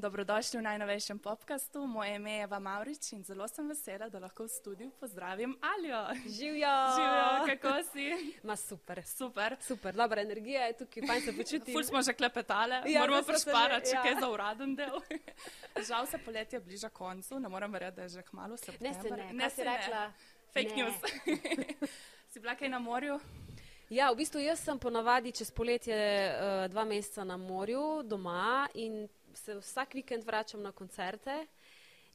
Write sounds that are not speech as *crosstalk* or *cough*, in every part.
Dobrodošli v najnovejšem podkastu. Moje ime je Eva Maurič in zelo sem vesela, da lahko v studiu pozdravim Aljo. Živijo! Živijo, kako si? Ma super. Super. Super, dobra energija je tukaj, fajn se počuti. Ful smo že klepetali, Ja, moramo se prešparati, že- če ja. kaj za uraden del. *laughs* Žal se poletje bliža koncu, ne morem verjeti, da je že kmalo Ne september. se ne, ne si rekla. Fake ne. news. *laughs* si bila kaj na morju? Ja, v bistvu jaz sem ponavadi čez poletje uh, dva meseca na morju, doma in se vsak vikend vračam na koncerte.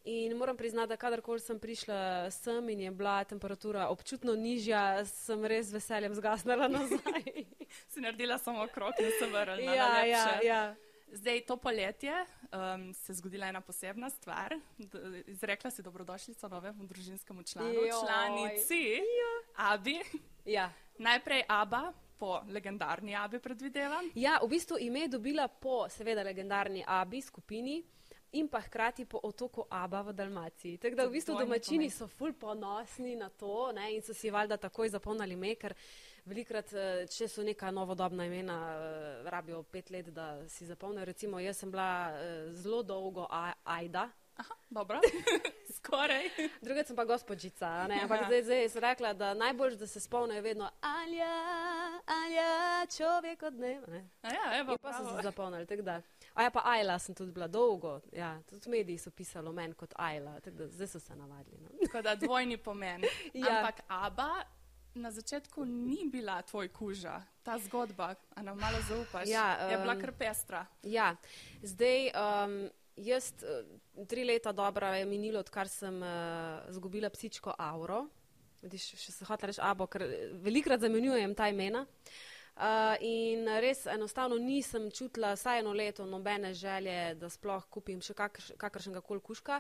In moram priznati, da kadarkoli sem prišla sem in je bila temperatura občutno nižja, sem res veseljem zgasnila nazaj. *laughs* Si naredila samo krok in se vrnila. ja, ja, ja. Zdaj, to poletje um, se je zgodila ena posebna stvar. D- Izrekla si dobrodošlico novemu družinskemu članu, Joj. članici Abi. ja. Najprej Aba, po legendarni Abi predvidevam. Ja, v bistvu ime je dobila po, seveda, legendarni Abi skupini in pa hkrati po otoku Aba v Dalmaciji. Tako da v bistvu domačini so ful ponosni na to ne, in so si valjda takoj zapomnili ime, ker velikrat, eh, če so neka novodobna imena, eh, rabijo pet let, da si zapomnijo. Recimo, jaz sem bila eh, zelo dolgo A- Ajda. Aha, dobro, *laughs* skoraj. Drugače sem pa gospodžica, a ne? ampak zdaj, zdaj sem rekla, da najbolj, da se spomnijo vedno Alja, Alja, človek od dneva. Ja, evo, In pa so bravo. se zapomnili, tako da. A ja, pa Ajla sem tudi bila dolgo, ja, tudi mediji so pisali o meni kot Ajla, tako da zdaj so se navadili. No. Tako da dvojni pomen. *laughs* Ja. Ampak Aba na začetku ni bila tvoj kuža. Ta zgodba, a nam malo zaupaš, Ja, je bila kar pestra. Ja, zdaj um, jaz eh, tri leta dobra je minilo, odkar sem uh, zgubila psičko Auro. Vidiš, še se hotel reči Abo, ker eh, velikrat zamenjujem ta imena. Uh, in res enostavno nisem čutila vsaj eno leto nobene želje, da sploh kupim še kakrš, kakršnega koli kuška.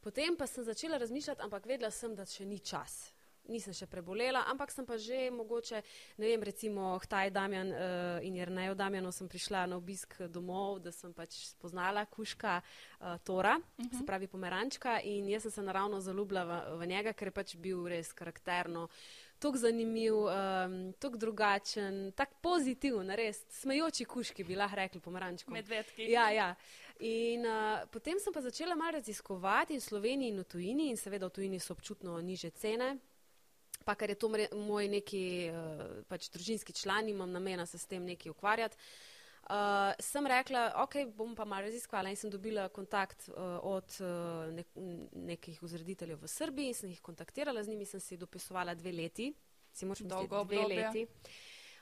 Potem pa sem začela razmišljati, ampak vedela sem, da še ni čas. Nisem še prebolela, ampak sem pa že mogoče, ne vem, recimo Htaj Damjan uh, in Jernejo Damjano sem prišla na obisk domov, da sem pač spoznala kuška uh, Tora, uh -huh. se pravi pomerančka in jaz sem se naravno zaljubila v, v njega, ker je pač bil res karakterno, tako zanimiv, um, tako drugačen, tako pozitiven, res smejoči kuški bi lahko rekli pomerančko. Medvedki. Ja, ja. In uh, potem sem pa začela malo raziskovati in v Sloveniji in v tujini, in seveda v tujini so občutno niže cene. Pa ker je to moj neki uh, pač družinski član, imam namena se s tem nekaj ukvarjati. Uh, sem rekla, ok, bom pa malo raziskvala in sem dobila kontakt uh, od uh, nek, nekih vzrediteljev v Srbiji in sem jih kontaktirala, z njimi sem si dopisovala dve leti, si moraš Dolgo dve obdobje. leti.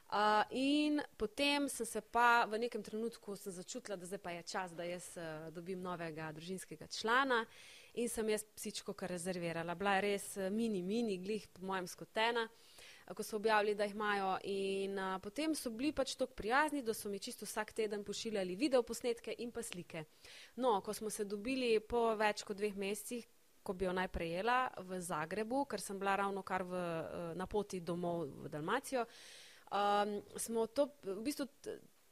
Uh, in potem sem se pa v nekem trenutku sem začutila, da zdaj pa je čas, da jaz uh, dobim novega družinskega člana in sem jaz psičko kar rezervirala. Bila je res eh, mini, mini, glih po mojem skotena, eh, ko so objavili, da jih imajo. In uh, potem so bili pač tako prijazni, da so mi čisto vsak teden pošiljali video posnetke in pa slike. No, ko smo se dobili po več kot dveh mesecih, ko bi jo naj prejela v Zagrebu, ker sem bila ravno kar v, eh, na poti domov v Dalmacijo, um, smo to v bistvu.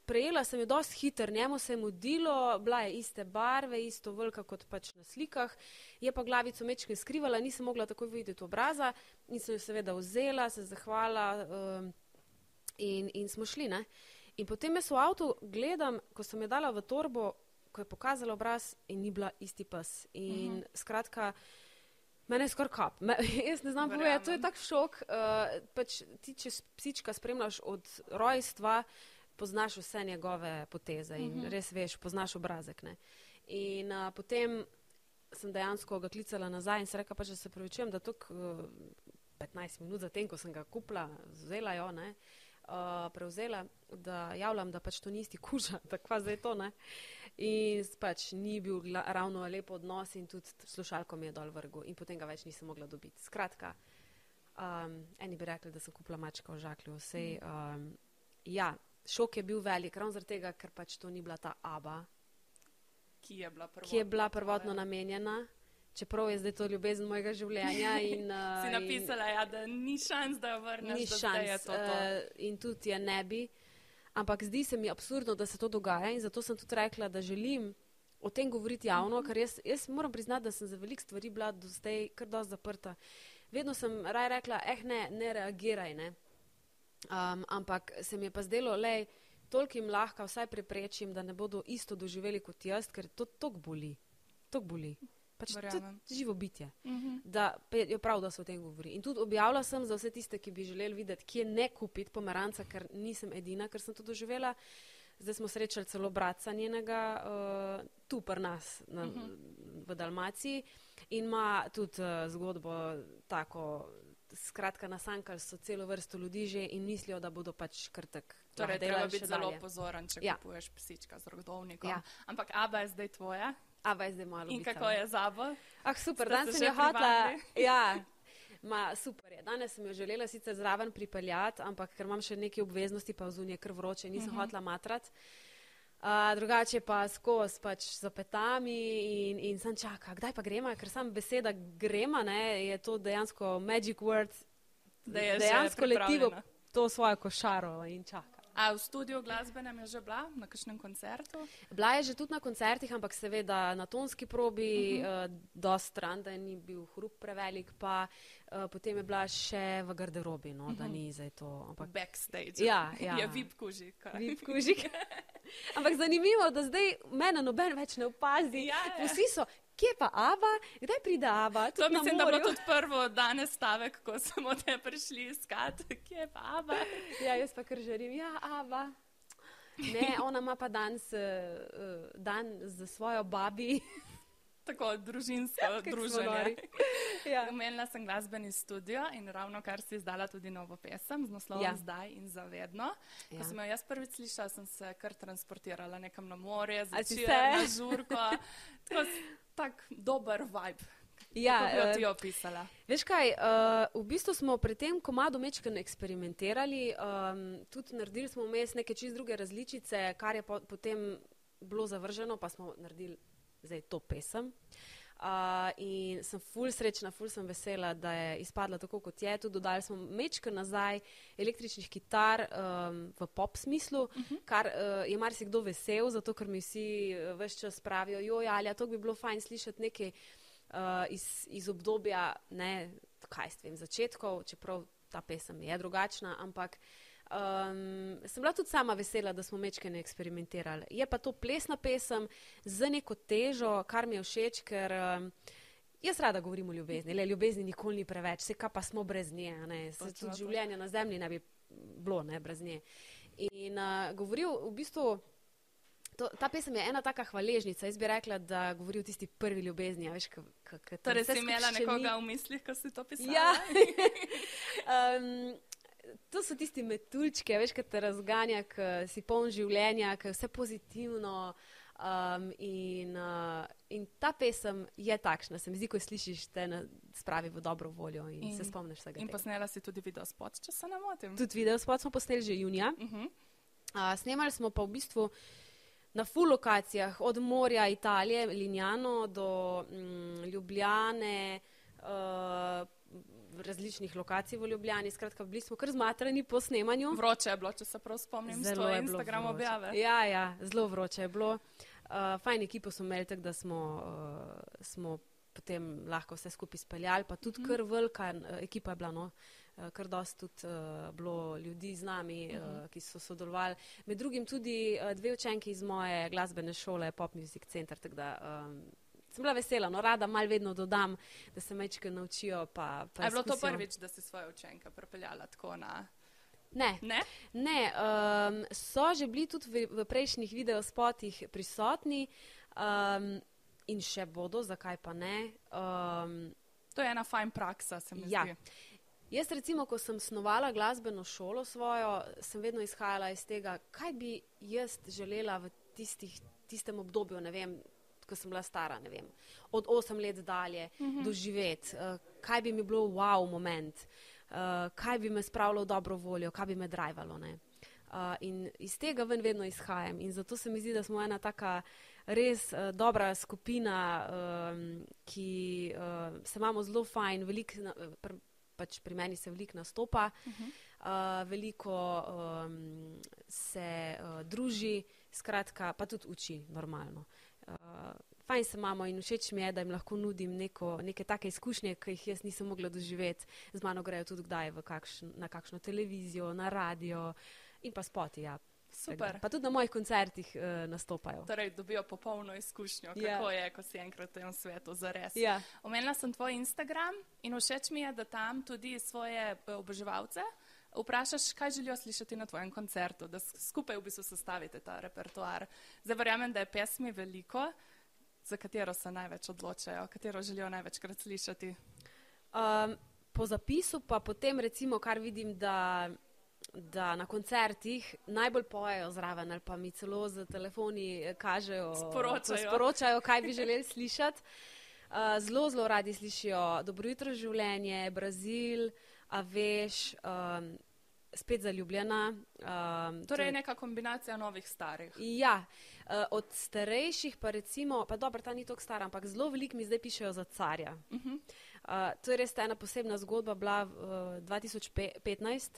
Prejela sem jo dosti hiter, njemu se je mudilo, bila je iste barve, isto velika kot pač na slikah, je pa glavico mečke skrivala, nisem mogla takoj videti obraza in sem jo seveda vzela, se zahvala um, in, in smo šli. Ne? In potem jaz v avtu gledam, ko sem jo dala v torbo, ko je pokazala obraz in ni bila isti pes. In uh -huh. skratka, mene je skoraj kap. Me, *laughs* jaz ne znam povedati, to je tak šok. Uh, pač ti, če psička spremljaš od rojstva, poznaš vse njegove poteze in uh -huh. res veš, poznaš obrazek. Ne? In uh, potem sem dejansko ga klicala nazaj in se rekla, pač, da se pravičujem, da tok uh, 15 minut zatem, ko sem ga kupila, vzela jo, ne, uh, prevzela, da javljam, da pač to ni isti kuža, *laughs* tako zdaj to ne. In pač ni bil gla, ravno lep odnos in tudi slušalko mi je dol vrgu in potem ga več nisem mogla dobiti. Skratka, um, eni bi rekli, da sem kupila mačka v žaklju, vsej. Um, ja, šok je bil velik, ravno zaradi tega, ker pač to ni bila ta aba, Ki je bila prvotna? ki je bila prvotno namenjena, čeprav je zdaj to ljubezen mojega življenja. *laughs* In, uh, Si in napisala, ja, da ni šans, da jo vrneš. ni da zdaj je šans to to. uh, in tudi je ne bi. Ampak zdi se mi absurdno, da se to dogaja in zato sem tudi rekla, da želim o tem govoriti javno, ker jaz, jaz moram priznati, da sem za veliko stvari bila do zdaj kar dosti zaprta. Vedno sem raj rekla, eh ne, ne reagiraj, ne. Um, ampak se mi je pa zdelo, lej, toliko jim lahko vsaj preprečim, da ne bodo isto doživeli kot jaz, ker to tok boli. Tok boli. Pač živo bitje. Mhm. Da pe- je prav, da se o tem govori. In tudi objavila sem za vse tiste, ki bi želeli videti, kje ne kupiti pomeranca, ker nisem edina, ker sem to doživela. Zdaj smo srečali celo bratca njenega uh, tu pri nas na, uh -huh. v Dalmaciji in ima tudi uh, zgodbo tako. Skratka, nasankali so celo vrsto ljudi že in mislijo, da bodo pač kar tak. Torej, treba biti zelo dalje. pozoren, če Ja. kupuješ psička z rodovnikom. Ja. Ampak Aba je zdaj tvoja. Ava je zdaj malo. In kako je z Abo? Ah, super, danes se sem jo hotla. Ja, ma, super je. Danes sem jo želela sicer zraven pripeljati, ampak ker imam še neke obveznosti, pa vzunje kar vroče, nisem uh Mhm. -huh. hotla matrat. Uh, drugače pa skozi pač z opetami in, in sem čaka, kdaj pa gremo, ker sam beseda gremo, ne, je to dejansko magic word, Da je dejansko letivo pripravljena. to svojo košaro in čaka. A v studiu glasbenem je že bila na kakšnem koncertu? Bila je že tudi na koncertih, ampak seveda na tonski probi, uh -huh. uh, dost stran, da ni bil hrup prevelik, pa uh, potem je bila še v garderobi, no, uh -huh. da ni zdaj to. Ampak Backstage. Ja, ja. Je vip kužik. vip kužik. *laughs* ampak zanimivo, da zdaj mene noben več ne opazi. Ja, ja. Vsi so, kje pa Ava, kdaj pride Ava? To Tudi na mislim, da je bilo morju. tudi prvo danes stavek, ko smo te prišli iskat, kje je pa Aba. Ja, jaz pa kar želim, ja, Ava. Ne, ona ima pa danes uh, uh, dan za svojo babi. Tako družinsko smo druženje. *laughs* ja. Omenila sem glasbeni studio in ravno kar si izdala tudi novo pesem z naslovom Ja. ja. Zdaj in zavedno. Ko Ja. sem jo jaz prvič slišala, sem se kar transportirala nekam na morje, A si zvečer, se? na žurko. *laughs* Tako tak dober vibe. Ja, Kako bi jo eh, opisala? Veš kaj, uh, v bistvu smo pri tem komadu mečken eksperimentirali, um, tudi naredili smo vmes neke čist druge različice, kar je po, potem bilo zavrženo, pa smo naredili zdaj to pesem. Uh, in sem ful srečna, ful sem vesela, da je izpadla tako, kot je. Tudi dodali smo mečken nazaj električnih kitar um, v pop smislu, uh -huh. kar uh, je marsikdo vesel, zato ker mi vsi uh, vse čas pravijo, joj, ali to bi bilo fajn slišati nekaj uh, iz, iz obdobja, ne, kaj s tem, začetkov, čeprav ta pesem je drugačna, ampak um, sem bila tudi sama vesela, da smo mečkene eksperimentirali. Je pa to plesna pesem z neko težo, kar mi je všeč, ker um, jaz rada govorim o ljubezni. Le, ljubezni nikoli ni preveč, se kaj pa smo brez nje, se tudi življenje na zemlji ne bi bilo ne, brez nje. In uh, govoril v bistvu. To, ta pesem je ena taka hvaležnica. Jaz bi rekla, da govori o tisti prvi ljubezni. Veš, k, k, k, Torej si imela nekoga v mislih, ko si to pisala? Ja. *laughs* um, to so tisti metuljčki, veš, ki te razganja, ki si poln življenja, ki je vse pozitivno. Um, in, uh, in ta pesem je takšna, se mi zdi, ko slišiš, te na, spravi v dobro voljo in, in In- se spomniš vsega. In tega. posnela si tudi video spot, če se ne motim. Tudi video spot smo posneli že junija. Uh -huh. Uh, snemali smo pa v bistvu na full lokacijah, od morja Italije, Linjano do mm, Ljubljane, uh, različnih lokacij v Ljubljani. Skratka, bili smo kar zmatrani po snemanju. Vroče je bilo, če se prav spomnim, z Zelo tvoje je bilo Instagram objave. Ja, ja, zelo vroče je bilo. Uh, fajn ekipo smo imeli, tako da smo, uh, smo potem lahko vse skupaj speljali, pa tudi Mhm. kar velika uh, ekipa je bila. No. Uh, Kar dosti tudi uh, bilo ljudi z nami, uh, Mhm. ki so sodelovali. Med drugim tudi uh, dve učenki iz moje glasbene šole, Pop Music Center. tako Da, um, sem bila vesela, no rada mal vedno dodam, da se mečke naučijo. Pa, pa je bilo to prvič, da si svoje učenke pripeljala tako na. Ne, Ne? Ne, um, so že bili tudi v, v prejšnjih videospotih prisotni um, in še bodo, zakaj pa ne. Um, To je ena fajn praksa, se mi Ja. zdi. jaz, recimo, ko sem snovala glasbeno šolo svojo, sem vedno izhajala iz tega, kaj bi jaz želela v tistih, tistem obdobju, ne vem, ko sem bila stara, ne vem, od 8 let dalje Mhm. doživeti, uh, kaj bi mi bilo wow moment, uh, kaj bi me spravilo v dobro voljo, kaj bi me drajvalo. ne. Uh, in iz tega ven vedno izhajam. In zato se mi zdi, da smo ena taka res uh, dobra skupina, um, ki uh, se imamo zelo fajn, veliko, na- pr, pač pri meni se veliko nastopa, Uh -huh. uh, veliko um, se uh, druži, skratka, pa tudi uči normalno. Uh, fajn se imamo in všeč mi je, da jim lahko nudim neko, neke take izkušnje, ki jih jaz nisem mogla doživeti. Z mano grejo tudi kdaj kakšn, na kakšno televizijo, na radio in pa spoti. Ja. Super. Pa tudi na mojih koncertih uh, nastopajo. Torej, dobijo popolno izkušnjo, kako Ja. je, ko si enkrat v tem svetu za res. Ja. Omenila sem tvoj Instagram in všeč mi je, da tam tudi svoje eh, oboževalce vprašaš, kaj želijo slišati na tvojem koncertu, da skupaj v bistvu sestavite ta repertoar. Zdaj verjamem, da je pesmi veliko, za katero se največ odločajo, katero želijo največkrat slišati. Um, po zapisu pa potem recimo, kar vidim, da, da na koncertih najbolj pojejo zraven ali pa mi celo z telefoni eh, kažejo, Sporočajo. sporočajo kaj bi *laughs* želeli slišati. Uh, zelo, zelo radi slišijo Dobro jutro življenje, Brazil, a veš, um, spet zaljubljena. Um, Torej, neka kombinacija novih starih. Ja, uh, od starejših pa recimo, pa dobro, ta ni tako stara, ampak zelo veliko mi zdaj pišejo za carja. Uh -huh. uh, to je res ta ena posebna zgodba, bila uh, 2015.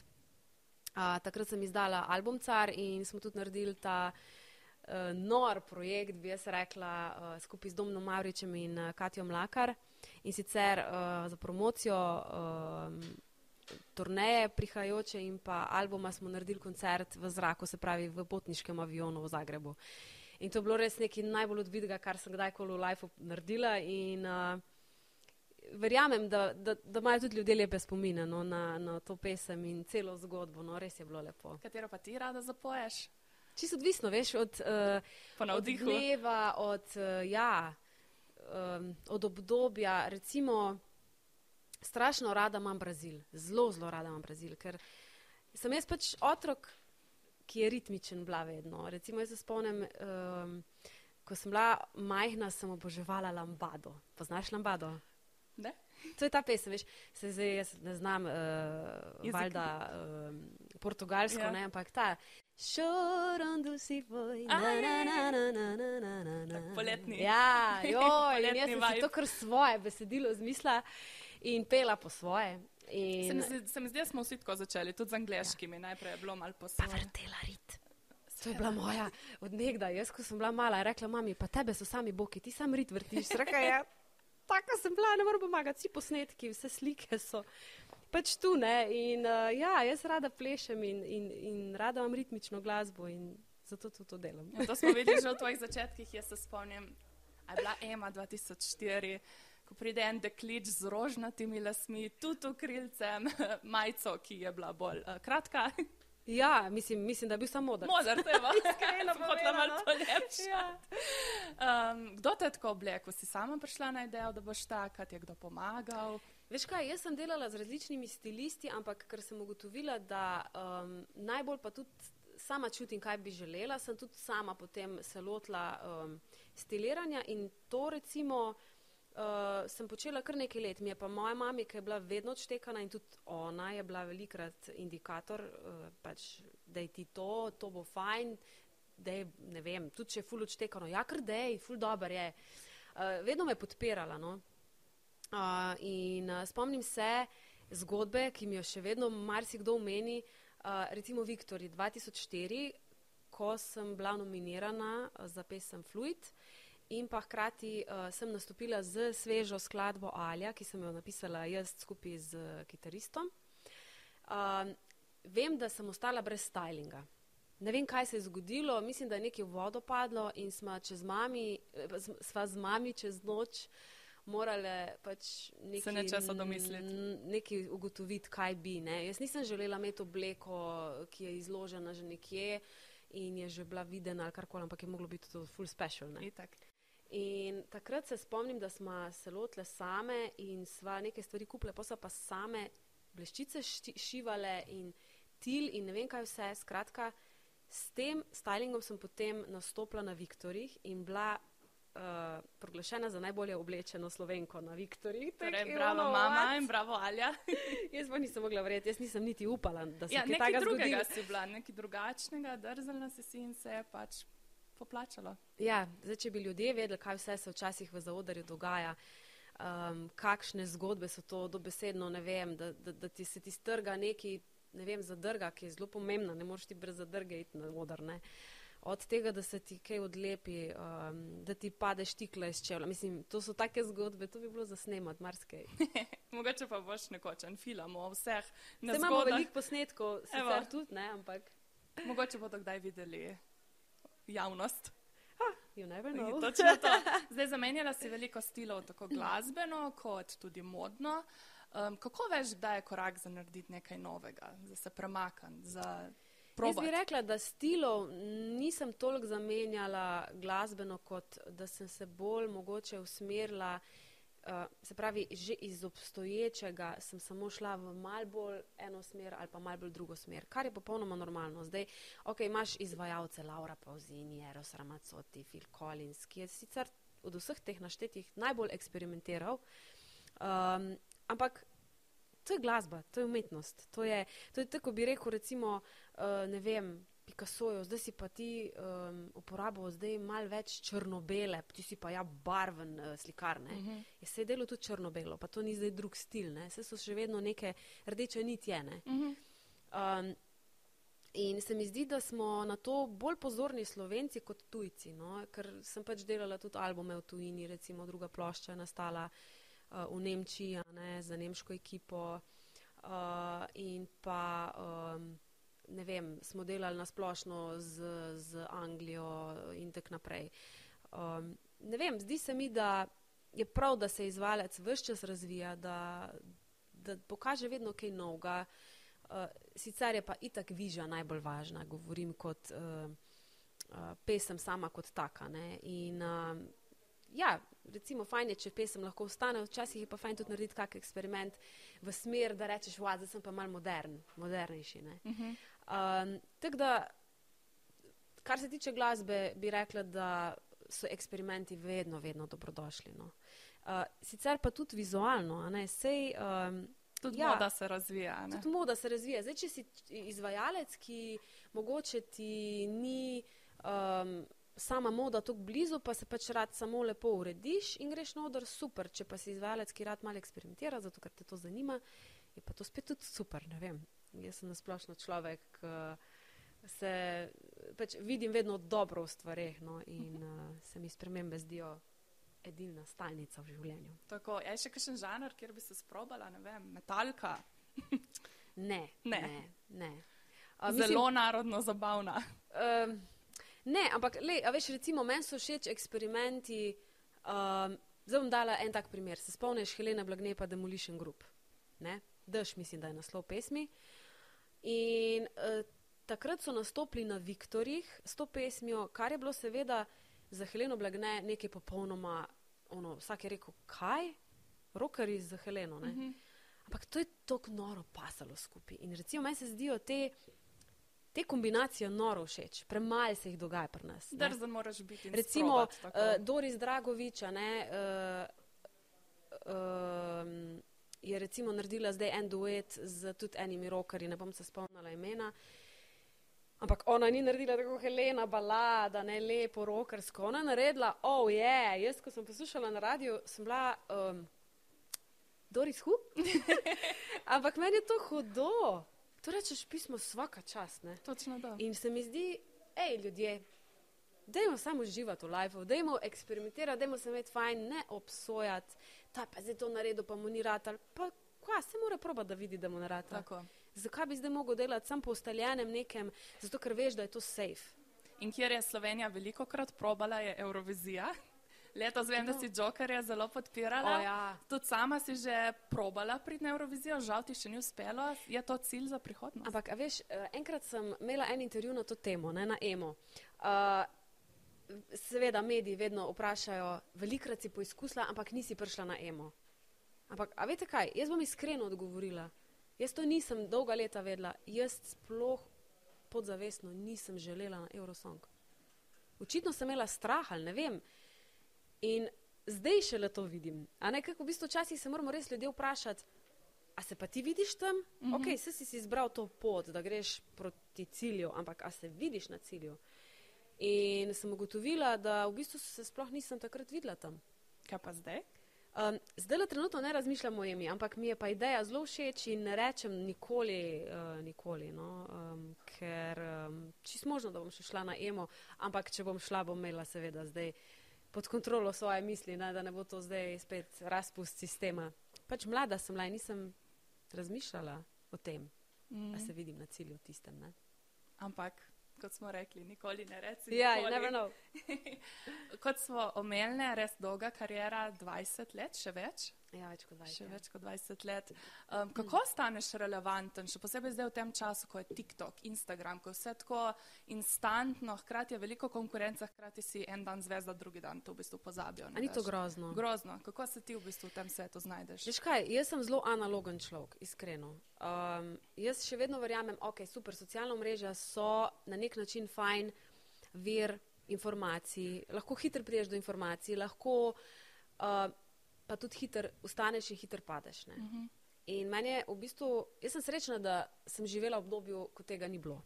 Uh, takrat sem izdala album Car in smo tudi naredili ta uh, nor projekt, bi jaz rekla, uh, skupaj z Domnom Mavričem in uh, Katjo Mlakar. In sicer uh, za promocijo uh, turneje prihajajoče in pa albuma smo naredili koncert v zraku, se pravi v potniškem avionu v Zagrebu. In to je bilo res nekaj najbolj odvidega, kar sem kdajkoli v lifeu naredila. In, uh, verjamem, da, da, da imajo tudi ljudje lepe spomine no, na, na to pesem in celo zgodbo. No, res je bilo lepo. Katero pa ti rada zapoješ? Čisto odvisno, veš, od, uh, Po od navdihu. dneva, od, uh, ja, um, od obdobja. Recimo, strašno rada imam Brazil, zelo, zelo rada imam Brazil, ker sem jaz pač otrok, ki je ritmičen, bila vedno. Recimo, jaz se spomnim, um, ko sem bila majhna, sem oboževala lambado. Poznaš lambado? Ne? To je ta pesem, veš, se zdaj jaz ne znam, uh, Jezik. valjda, um, portugalsko, Ja. ne, ampak ta. Chorando si A, na, na, na, na, na, na, na, na. Tak poletni. Ja, *laughs* joj, in Poletni jaz sem si vibe. to kar svoje besedilo zmislila in pela po svoje. Se In mi, zdi, se mi zdi, smo vsi tako začeli, tudi z angliškimi. Ja. Najprej je bilo malo posebno. vrtela rit. To je bila moja odnegda. Jaz, ko sem bila mala, rekla mami, pa tebe so sami boki, ti sam rit vrtiš. Rekla je, tako sem bila, ne morem pomagati, vsi posnetki, vse slike so pač tu, ne. In uh, ja, jaz rada plešem in, in, in rada imam ritmično glasbo in zato tudi to delam. Ja, to smo videli že v tvojih začetkih. Jaz se spomnim, je bila Ema 2004, ko pride en deklič z rožnatimi lasmi, tudi krilcem, *laughs* majico, ki je bila bolj uh, kratka. *laughs* Ja, mislim, mislim, da je bil samo modar. Modar, to je *laughs* bilo. Iskreno Sem hotela malo povedano. polepšati. Ja. Um, kdo te je tako oblekel? Si sama prišla na idejo, da boš taka, ti je kdo pomagal? Veš kaj, jaz sem delala z različnimi stilisti, ampak ker sem ugotovila, da um, najbolj pa tudi sama čutim, kaj bi želela, sem tudi sama potem se lotila um, stiliranja in to recimo uh, sem počela kar nekaj let. Mi je pa moja mama, ki je bila vedno odštekana in tudi ona je bila velikrat indikator, uh, pač, da je ti to, to bo fajn, da je, ne vem, tudi če je ful odštekano, ja, kar dej, ful dober je. Uh, vedno me je podpirala, no. Uh, in uh, spomnim se zgodbe, ki mi jo še vedno marsikdo omeni, uh, recimo Viktori 2004, ko sem bila nominirana za pesem Fluid in pa hkrati uh, sem nastopila z svežo skladbo Alja, ki sem jo napisala jaz skupaj z uh, kitaristom. Uh, vem, da sem ostala brez stylinga. Ne vem, kaj se je zgodilo, mislim, da je nekaj vodo padlo in sva, mami, eh, sva z mami čez noč morale pač nekaj, nečesa domisliti. nekaj ugotoviti, kaj bi. Ne. Jaz nisem želela imeti obleko, ki je izložena že nekje in je že bila videna ali karkoli, ampak je moglo biti to full special. Ne. Itak. In takrat se spomnim, da smo se lotile same in sva nekaj stvari kupile, pa so pa same bleščice šivale in til in ne vem kaj vse. Skratka, s tem stylingom sem potem nastopila na Viktorjih in bila uh, proglašena za najbolje oblečeno slovenko na Viktorjih. Torej, Tako, bravo ono, mama what? in bravo Alja. *laughs* Jaz pa nisem mogla verjeti, jaz nisem niti upala, da se Ja, kaj nekaj takega drugega zgodi. si bila, nekaj drugačnega, drznila si si in se je pač poplačalo. Ja, zdaj, če bi ljudje vedeli, kaj vse se včasih v zaodrju dogaja, um, kakšne zgodbe so to dobesedno, ne vem, da, da, da ti se ti strga neki, ne vem, zadrga, ki je zelo pomembna, ne moreš ti brez zadrge iti na odr. Ne. Od tega, da se ti kaj odlepi, um, da ti pade štikla iz čevlja. Mislim, to so take zgodbe, to bi bilo za snemat, marsikaj. *laughs* Mogoče pa boš nekoč en film o vseh Zdaj imamo veliko posnetkov, Evo. sicer tudi, ne, ampak Mogoče bodo kdaj videli javnost. Točno to. *laughs* Zdaj zamenjala si veliko stilov, tako glasbeno kot tudi modno. Um, kako veš, da je korak za narediti nekaj novega, za se premakniti, za Jaz probati? bi rekla, da stilov nisem toliko zamenjala glasbeno, kot da sem se bolj mogoče usmerila. Uh, se pravi, že iz obstoječega sem samo šla v mal bolj eno smer ali pa mal bolj drugo smer, kar je popolnoma normalno. Zdaj, ok, imaš izvajalce Laura Pauzini, Eros Ramazzotti, Phil Collins, ki je sicer od vseh teh naštetih najbolj eksperimentiral, um, ampak to je glasba, to je umetnost. To je, to je tako bi rekel, recimo, uh, ne vem, Picassoju, zdaj si pa ti um, uporabil zdaj malo več črno-bele, ti si pa ja barven uh, slikar, ne. Uh -huh. Je se je delo tudi črno-belo, pa to ni zdaj drug stil, ne. Vse so še vedno neke rdeče nitje, ne. Uh -huh. Um, in se mi zdi, da smo na to bolj pozorni slovenci kot tujci, no? ker sem pač delala tudi albume v tujini, recimo druga plošča je nastala uh, v Nemčiji, ne, za nemško ekipo uh, in pa, um, ne vem, smo delali nasplošno z, z Anglijo in tako naprej. Um, ne vem, zdi se mi, da je prav, da se izvalec vse čas razvija, da, da pokaže vedno kaj novega. Uh, sicer je pa itak viža najbolj važna, govorim kot uh, uh, pesem sama kot taka. Ne? In uh, ja, recimo fajn je, če pesem lahko ostane, včasih je pa fajn tudi narediti kak eksperiment v smer, da rečeš, wow, zdaj sem pa mal modern, modernejši. Ne? Uh -huh. Um, tako da, kar se tiče glasbe, bi rekla, da so eksperimenti vedno, vedno dobrodošli. No. Uh, sicer pa tudi vizualno, ne, sej. Um, Tudi Ja. moda se razvija. ne? Tudi moda se razvija. Zdaj, če si izvajalec, ki mogoče ti ni um, sama moda tako blizu, pa se pač rad samo lepo urediš in greš na oder, super. Če pa si izvajalec, ki rad malo eksperimentira, zato ker te to zanima, je pa to spet tudi super. Ne vem. Jaz sem nasplošno človek, ki se pač vidim vedno dobro v stvareh no, in uh, se mi spremembe zdijo edina stalnica v življenju. Tako, je še kakšen žanr, kjer bi se sprobala, ne vem, metalka, *laughs* Ne. Ne. ne, ne. A, mislim, zelo narodno zabavna. Um, ne, ampak le, a veš, recimo, meni so všeč eksperimenti. Um, zdaj bom dala en tak primer. Se spomniš Helena Blagne pa Demolition Group? Ne? Dež, mislim, da je naslov pesmi. In uh, takrat so nastopili na Viktorjih s to pesmijo, kar je bilo seveda za Heleno Blagne nekaj popolnoma, ono, vsak je rekel, kaj? Rokari za Heleno. Ne? Mhm. Ampak to je tako noro pasalo skupaj. In recimo meni se zdijo te, te kombinacije noro všeč, premalo se jih dogaja pri nas. Drzen moraš biti. Recimo uh, Doris Dragoviča ne, uh, um, je recimo naredila zdaj en duet z tudi enimi rokarji, ne bom se spomnila imena. Ampak ona ni naredila tako Helena balada, ne lepo rokarsko. Ona je naredila, oh je, yeah. jaz ko sem poslušala na radiju, sem bila um, Doris Hu. *laughs* Ampak meni je to hudo. To rečeš pismo vsaka čast. Ne? Točno to. In se mi zdi, hej, ljudje, dajmo samo uživati v lifeu, dajmo eksperimentirati, dajmo se imeti fajn, ne obsojati, ta pa zdaj to naredil, pa mu ni ratal. Pa kva, se mora proba, da vidi, da mu ne rata. Tako. Zakaj bi zdaj mogel delati sam po ustaljenem nekem, zato ker veš, da je to safe. In kjer je Slovenija veliko krat probala, je Eurovizija. *laughs* Letos vem, da si Jokerja zelo podpirala. O, ja. Tudi sama si že probala priti na Eurovizijo, žal ti še ni uspelo. Je to cilj za prihodnost? Ampak, a veš, eh, enkrat sem imela en intervju na to temo, ne, na emo. Uh, seveda, mediji vedno vprašajo, velikrat si poizkusila, ampak nisi prišla na emo. Ampak, a veste kaj, jaz bom iskreno odgovorila. Jaz to nisem dolga leta vedela, jaz sploh podzavestno nisem želela na Eurosong. Očitno sem imela strah ali ne vem. In zdaj šele to vidim. A ne, kako v bistvu včasih se moramo res ljudje vprašati, a se pa ti vidiš tam? Mm -hmm. Ok, vse si si izbral to pot, da greš proti cilju, ampak a se vidiš na cilju? In sem ugotovila, da v bistvu se sploh nisem takrat videla tam. Kaj pa zdaj? Um, zdaj le trenutno ne razmišljam o emi, ampak mi je pa ideja zelo všeč in ne rečem nikoli, uh, nikoli no, um, ker um, čist možno, da bom še šla na emo, ampak če bom šla, bom imela seveda zdaj pod kontrolo svoje misli, ne, da ne bo to zdaj spet razpust sistema. Pač mlada sem bila in nisem razmišljala o tem, mm. Da se vidim na cilju tistem. Ne. ampak kot smo rekli, nikoli ne reci. Ja, you never know. *laughs* kot smo omenili, res dolga karijera, 20 let, še več. Ja, več kot 20. Še ja. več kot 20 let. Um, kako staneš relevanten, še posebej zdaj v tem času, ko je TikTok, Instagram, ko je vse tako instantno, hkrati je veliko konkurence, hkrati si en dan zvezda, drugi dan to v bistvu pozabijo. A ni to grozno? Grozno. Kako se ti v bistvu v tem svetu znajdeš? Veš kaj, jaz sem zelo analogen človek, iskreno. Um, jaz še vedno verjamem, ok, super, socialna mreža so na nek način fajn vir informacij, lahko hitro priješ do informacij, lahko uh, pa tudi hitro ustaneš in hitro padeš. Ne? Uh -huh. In meni je v bistvu, jaz sem srečna, da sem živela v obdobju, ko tega ni bilo.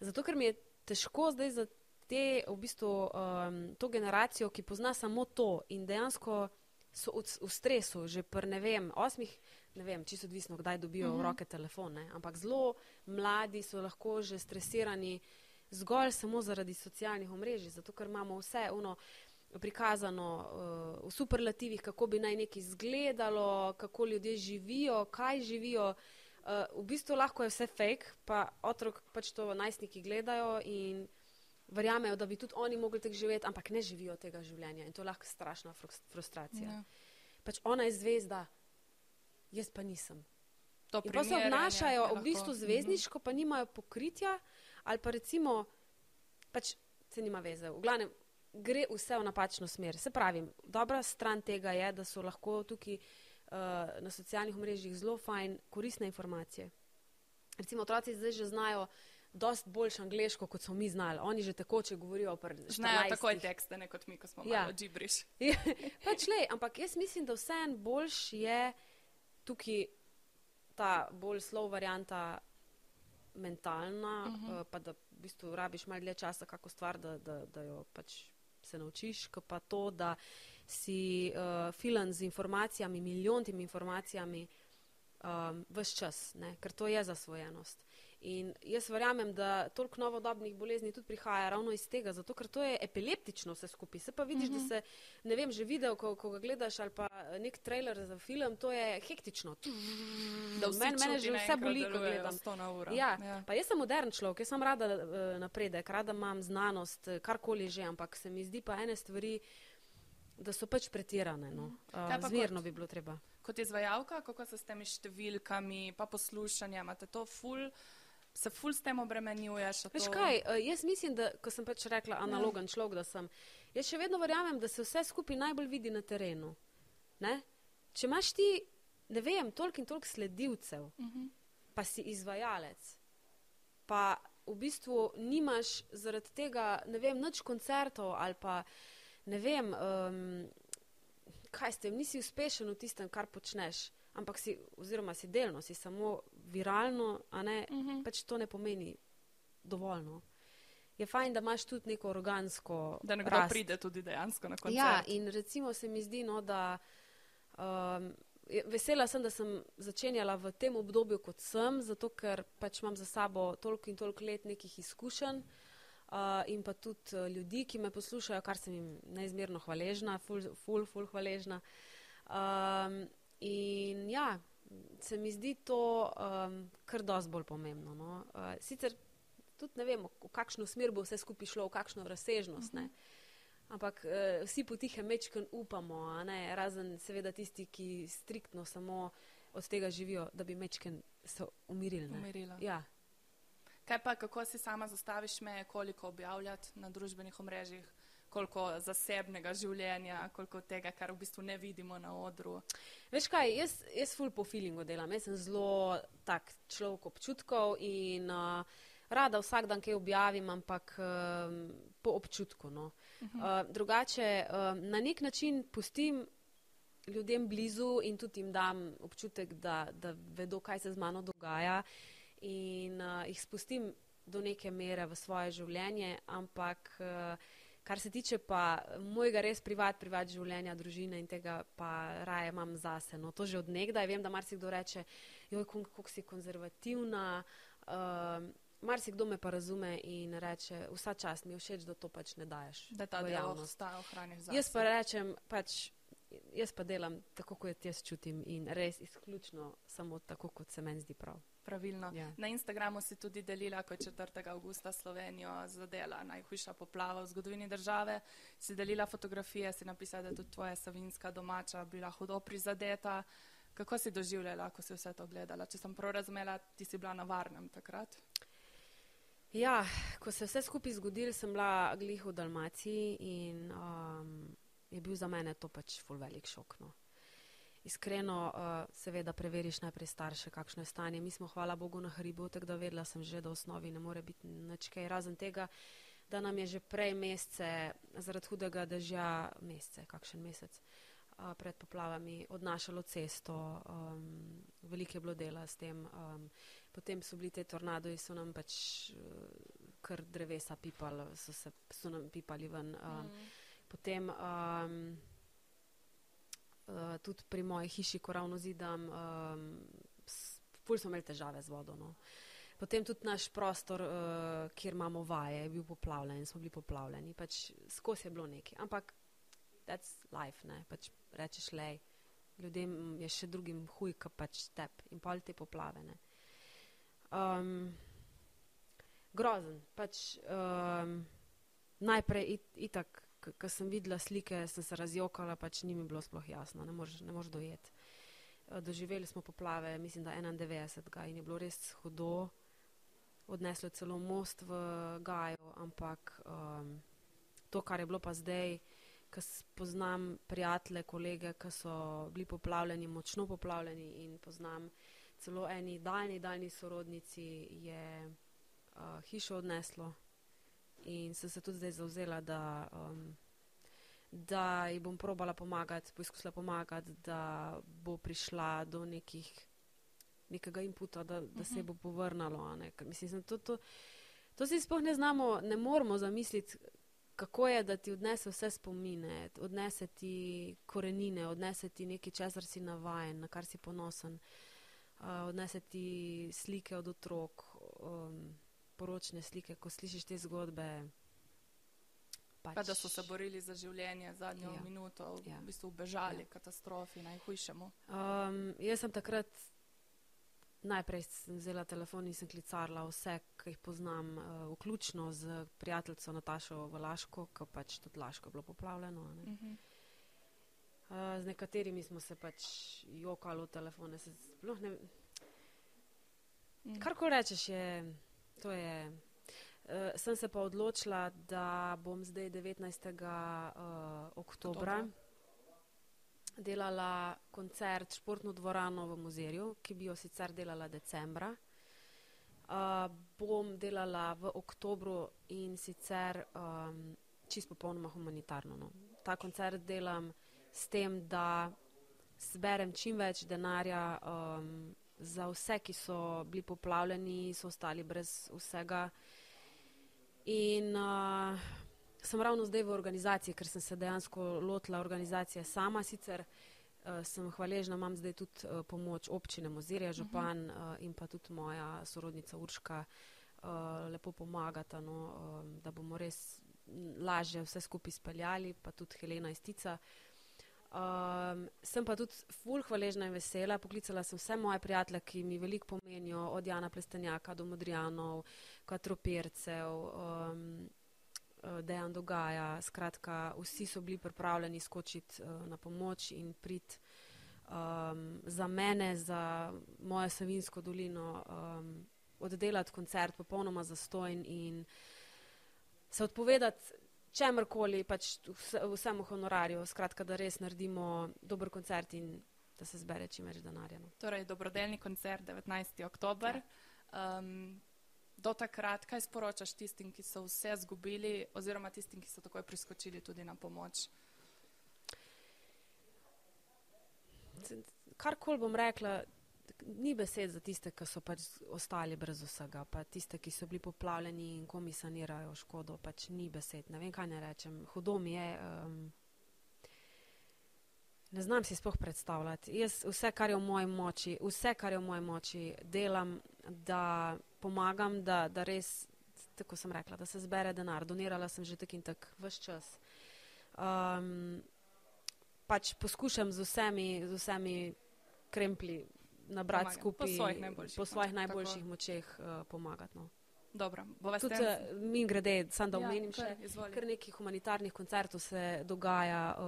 Zato, ker mi je težko zdaj za te, v bistvu, um, to generacijo, ki pozna samo to in dejansko so v, v stresu, že pri ne vem, osmih, ne vem, čisto odvisno, kdaj dobijo uh -huh. v roke telefone, ampak zelo mladi so lahko že stresirani zgolj samo zaradi socialnih omrežij, zato ker imamo vse ono prikazano uh, v superlativih, kako bi naj nekaj izgledalo, kako ljudje živijo, kaj živijo. Uh, v bistvu lahko je vse fake, pa otrok pač to najstniki gledajo in verjamejo, da bi tudi oni mogli tako živeti, ampak ne živijo tega življenja in to je lahko strašna frustracija. Ja. Pač ona je zvezda, jaz pa nisem. To In pa se obnašajo v bistvu zvezdniško, pa nimajo pokritja, ali pa recimo, pač se nima veze. V glavnem, gre vse v napačno smer. Se pravi, dobra stran tega je, da so lahko tukaj uh, na socialnih mrežjih zelo fajn, koristne informacije. Recimo, otroci zdaj že znajo dosti boljš angliško, kot smo mi znali. Oni že tekoče govorijo. pri Znajo 14. takoj tekste, ne kot mi, ko smo Ja. malo džibriš. *laughs* Ja, pač le, ampak jaz mislim, da vseeno boljš je tukaj ta bolj slov varianta mentalna, uh Mhm. -huh. uh, pa da v bistvu rabiš malo dlje časa kako stvar, da, da, da jo pač se naučiš, kot pa to, da si uh, filan z informacijami, milijontimi informacijami um, vse čas, ne? ker to je zasvojenost. In jaz verjamem, da toliko novodobnih bolezni tudi prihaja ravno iz tega, zato ker to je epileptično vse skupaj. Se pa vidiš, uh -huh. da se, ne vem, že video, ko, ko ga gledaš ali pa nek trailer za film, to je hektično. Da vsi Mene- mene že vse boli, ko gledam. 100 na uro. Ja, ja. pa jaz sem modern človek, jaz sem rada uh, napredek, rada imam znanost, karkoli že, ampak se mi zdi pa ene stvari, da so pač pretirane. No. Uh, pa zmerno kot- bi bilo treba. Kot izvajalka, kako se s temi številkami, pa poslušanjem, imate to ful, se ful s tem obremenjuješ? a Veš to- kaj, eh, jaz mislim, da, ko sem pač rekla analogen človek, da sem, jaz še vedno verjamem, da se vse skupaj najbolj vidi na terenu. Ne? Če imaš ti, ne vem, toliko in toliko sledilcev, Mhm. pa si izvajalec, pa v bistvu nimaš zaradi tega, ne vem, nič koncertov ali pa ne vem, um, kaj ste, nisi uspešen v tistem, kar počneš, ampak si, oziroma si delno, si samo viralno, a ne, Mhm. pač to ne pomeni dovoljno. Je fajn, da imaš tudi neko organsko. Da nekdo rast. pride tudi dejansko na koncert. Ja, in recimo se mi zdi, no, da um, vesela sem, da sem začenjala v tem obdobju, kot sem, zato ker pač imam za sabo toliko in toliko let nekih izkušenj. Uh, in pa tudi uh, ljudi, ki me poslušajo, kar sem jim neizmerno hvaležna, ful, ful, ful hvaležna. Um, in ja, se mi zdi to um, kar dosti bolj pomembno. No? Uh, sicer tudi ne vemo, v kakšno smer bo vse skupaj šlo, v kakšno razsežnost. Ne? Ampak uh, vsi potihe mečken upamo, ne? razen seveda tisti, ki striktno samo od tega živijo, da bi mečken se umirili. ne. Umirila. Ja. Kaj pa, kako si sama zastaviš meje, koliko objavljati na družbenih omrežjih, koliko zasebnega življenja, koliko tega, kar v bistvu ne vidimo na odru. Veš kaj, jaz, jaz ful po feelingu delam, jaz sem zelo tak človek občutkov in uh, rada vsak dan kaj objavim, ampak um, po občutku. No. Uh, drugače, um, na nek način pustim ljudem blizu in tudi jim dam občutek, da, da vedo, kaj se z mano dogaja in uh, jih spustim do neke mere v svoje življenje, ampak uh, kar se tiče pa mojega res privat, privat življenja, družine in tega pa raje imam zase. No, to že od nekdaj vem, da marsikdo reče, joj, koliko si konzervativna. Uh, Marsikdo me pa razume in reče, vsa čast mi je všeč, da to pač ne daješ. Da ta del ostaja ohraniš za Jaz pa rečem, pač, jaz pa delam tako, kot jaz čutim in res izključno samo tako, kot se meni zdi prav. Pravilno. Ja. Na Instagramu si tudi delila, ko je 4. augusta Slovenijo zadela najhujša poplava v zgodovini države. Si delila fotografije, si napisala, da je tudi tvoja savinska domača bila hudo prizadeta. Kako si doživljala, ko si vse to gledala? Če sem prav razumela, ti si bila na varnem takrat. Ja, ko se je vse skupaj zgodilo, sem bila glih v Dalmaciji in um, je bil za mene to pač ful velik šok. No. Iskreno, uh, seveda, preveriš najprej starše, kakšno je stanje. Mi smo, hvala Bogu, na hribu, tako da vedela sem že, da v osnovi ne more biti nič kaj. Razen tega, da nam je že prej mesece, zaradi hudega dežja, mesece, kakšen mesec uh, pred poplavami, odnašalo cesto, um, veliko je bilo dela s tem. Um, potem so bili te tornado in so nam pač uh, kar drevesa pipali, so, se, so nam pipali ven. Um, Mm. Potem um, uh, tudi pri moji hiši, ko ravno zidam, um, ful smo imeli težave z vodo. No. Potem tudi naš prostor, uh, kjer imamo vaje, je bil poplavljen in smo bili poplavljeni. Pač skozi je bilo nekaj. Ampak that's life, ne. Pač rečeš le, ljudem je še drugim huj, kot pač tep in pol te poplave. Ne. Um, grozen. Pač, um, najprej it, itak, ko sem videla slike, sem se razjokala, pač ni mi bilo sploh jasno, ne moreš, ne moreš dojeti. Eh, Doživeli smo poplave, mislim, da 91. in je bilo res hudo. Odneslo celo most v Gaju, ampak um, to, kar je bilo pa zdaj, ko poznam prijatelje, kolege, ki so bili poplavljeni, močno poplavljeni in poznam celo eni daljni, daljni sorodnici, je uh, hišo odneslo in sem se tudi zdaj zauzela, da, um, da ji bom probala pomagati, poizkusila pomagati, da bo prišla do nekih, nekega inputa, da, da se ji bo povrnalo. Mislim, to, to, to si sploh ne znamo, ne moramo zamisliti, kako je, da ti odnese vse spomine, odnese ti korenine, odnese ti nekaj, česar si navajen, na kar si ponosen, uh, odnese ti slike od otrok. Um, poročne slike, ko slišiš te zgodbe. Pač, Pa da so se borili za življenje zadnjo Ja. minuto, v Ja. bistvu bežali Ja. katastrofi najhujšemu. Um, jaz sem takrat najprej sem vzela telefon in sem klicarila vse, ki jih poznam, uh, vključno z prijateljico Natašo Valaško, ki pač tudi Laško je bilo poplavljeno. Ne? Uh -huh. Uh, z nekaterimi smo se pač jokali v telefone. Se sploh ne, Mm. Karkoli rečeš, je, to je. Uh, sem se pa odločila, da bom zdaj 19. Uh, oktobra delala koncert Športno dvorano v muzejju, ki bi jo sicer delala decembra. Uh, bom delala v oktobru in sicer um, čisto popolnoma humanitarno. No. Ta koncert delam s tem, da zberem čim več denarja um, za vse, ki so bili poplavljeni, so ostali brez vsega. In uh, sem ravno zdaj v organizaciji, ker sem se dejansko lotila organizacije sama. Sicer uh, sem hvaležna, imam zdaj tudi uh, pomoč občine Mozirja, župan uh, in pa tudi moja sorodnica Urška uh, lepo pomagata, no, uh, da bomo res lažje vse skupaj speljali, pa tudi Helena Istica. Um, sem pa tudi ful hvaležna in vesela. Poklicala sem vse moje prijatelje, ki mi veliko pomenijo, od Jana Plestenjaka do Modrijanov, Katropircev, um, Dejan Dogaja. Skratka, vsi so bili pripravljeni skočiti uh, na pomoč in priti um, za mene, za mojo Savinsko dolino, um, oddelati koncert popolnoma zastojen in se odpovedati čemrkoli, pač vse, vsemu honorarju, skratka, da res naredimo dober koncert in da se zbere čim več denarja. No. Torej, dobrodelni koncert 19. oktober. Ja. Um, do takrat, kaj sporočaš tistim, ki so vse zgubili, oziroma tistim, ki so takoj priskočili tudi na pomoč? Karkoli bom rekla, ni besed za tiste, ki so pač ostali brez vsega, pa tiste, ki so bili poplavljeni in komi sanirajo škodo, pač ni besed. Ne vem, kaj ne rečem. Hudo mi je. Um, ne znam si sploh predstavljati. Jaz vse, kar je v moji moči, vse, kar je v moji moči, delam, da pomagam, da, da res, tako sem rekla, da se zbere denar. Donirala sem že tak in tak vse čas. Um, pač poskušam z vsemi, z vsemi kremplji nabrati Pomagati. skupaj Po svojih najboljših po svojih najboljših tako. močeh uh, pomagati. No. Dobro, Tudi uh, mi grede, sam da Ja, omenim kar, še, izvoli. kar nekaj humanitarnih koncertov se dogaja uh,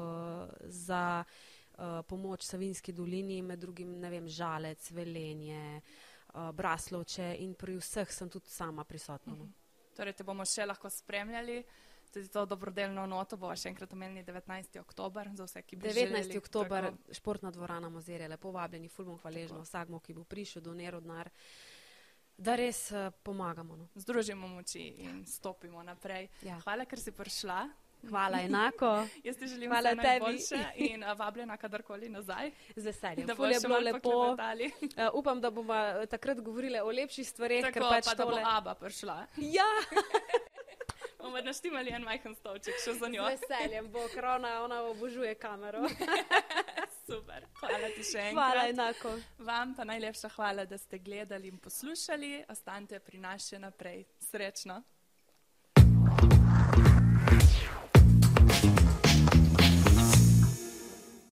za uh, pomoč Savinski dolini, med drugim, ne vem, Žalec, Velenje, uh, Braslovče in pri vseh sem tudi sama prisotna. No. Torej, te bomo še lahko spremljali. Tudi to dobrodelno noto bo še enkrat omenili 19. oktober za vse, ki bi 19. želeli. oktober, Tako, športna dvorana Mozirje, lepo vabljeni, ful bom hvaležna vsakmu, ki bo prišel do nerodnar, da res uh, pomagamo. No. Združimo moči in stopimo naprej. Ja. Hvala, ker si prišla. Hvala enako, *laughs* Jaz ti želim Hvala vse tebi. najboljše *laughs* in a, vabljena kadarkoli nazaj. z veseljem. Da boš je bilo lepo. Uh, *laughs* upam, da bomo eh, takrat govorili o lepših stvareh, ker Tako, pač pa da bo tole. Aba prišla. Ja, Bomo naštimali en majhen stolček še za z njo. veseljem bo, ker ona, ona obožuje kamero. *laughs* Super. Hvala ti še enkrat. Hvala enako. Vam pa najlepša hvala, da ste gledali in poslušali. Ostanite pri nas še naprej. Srečno.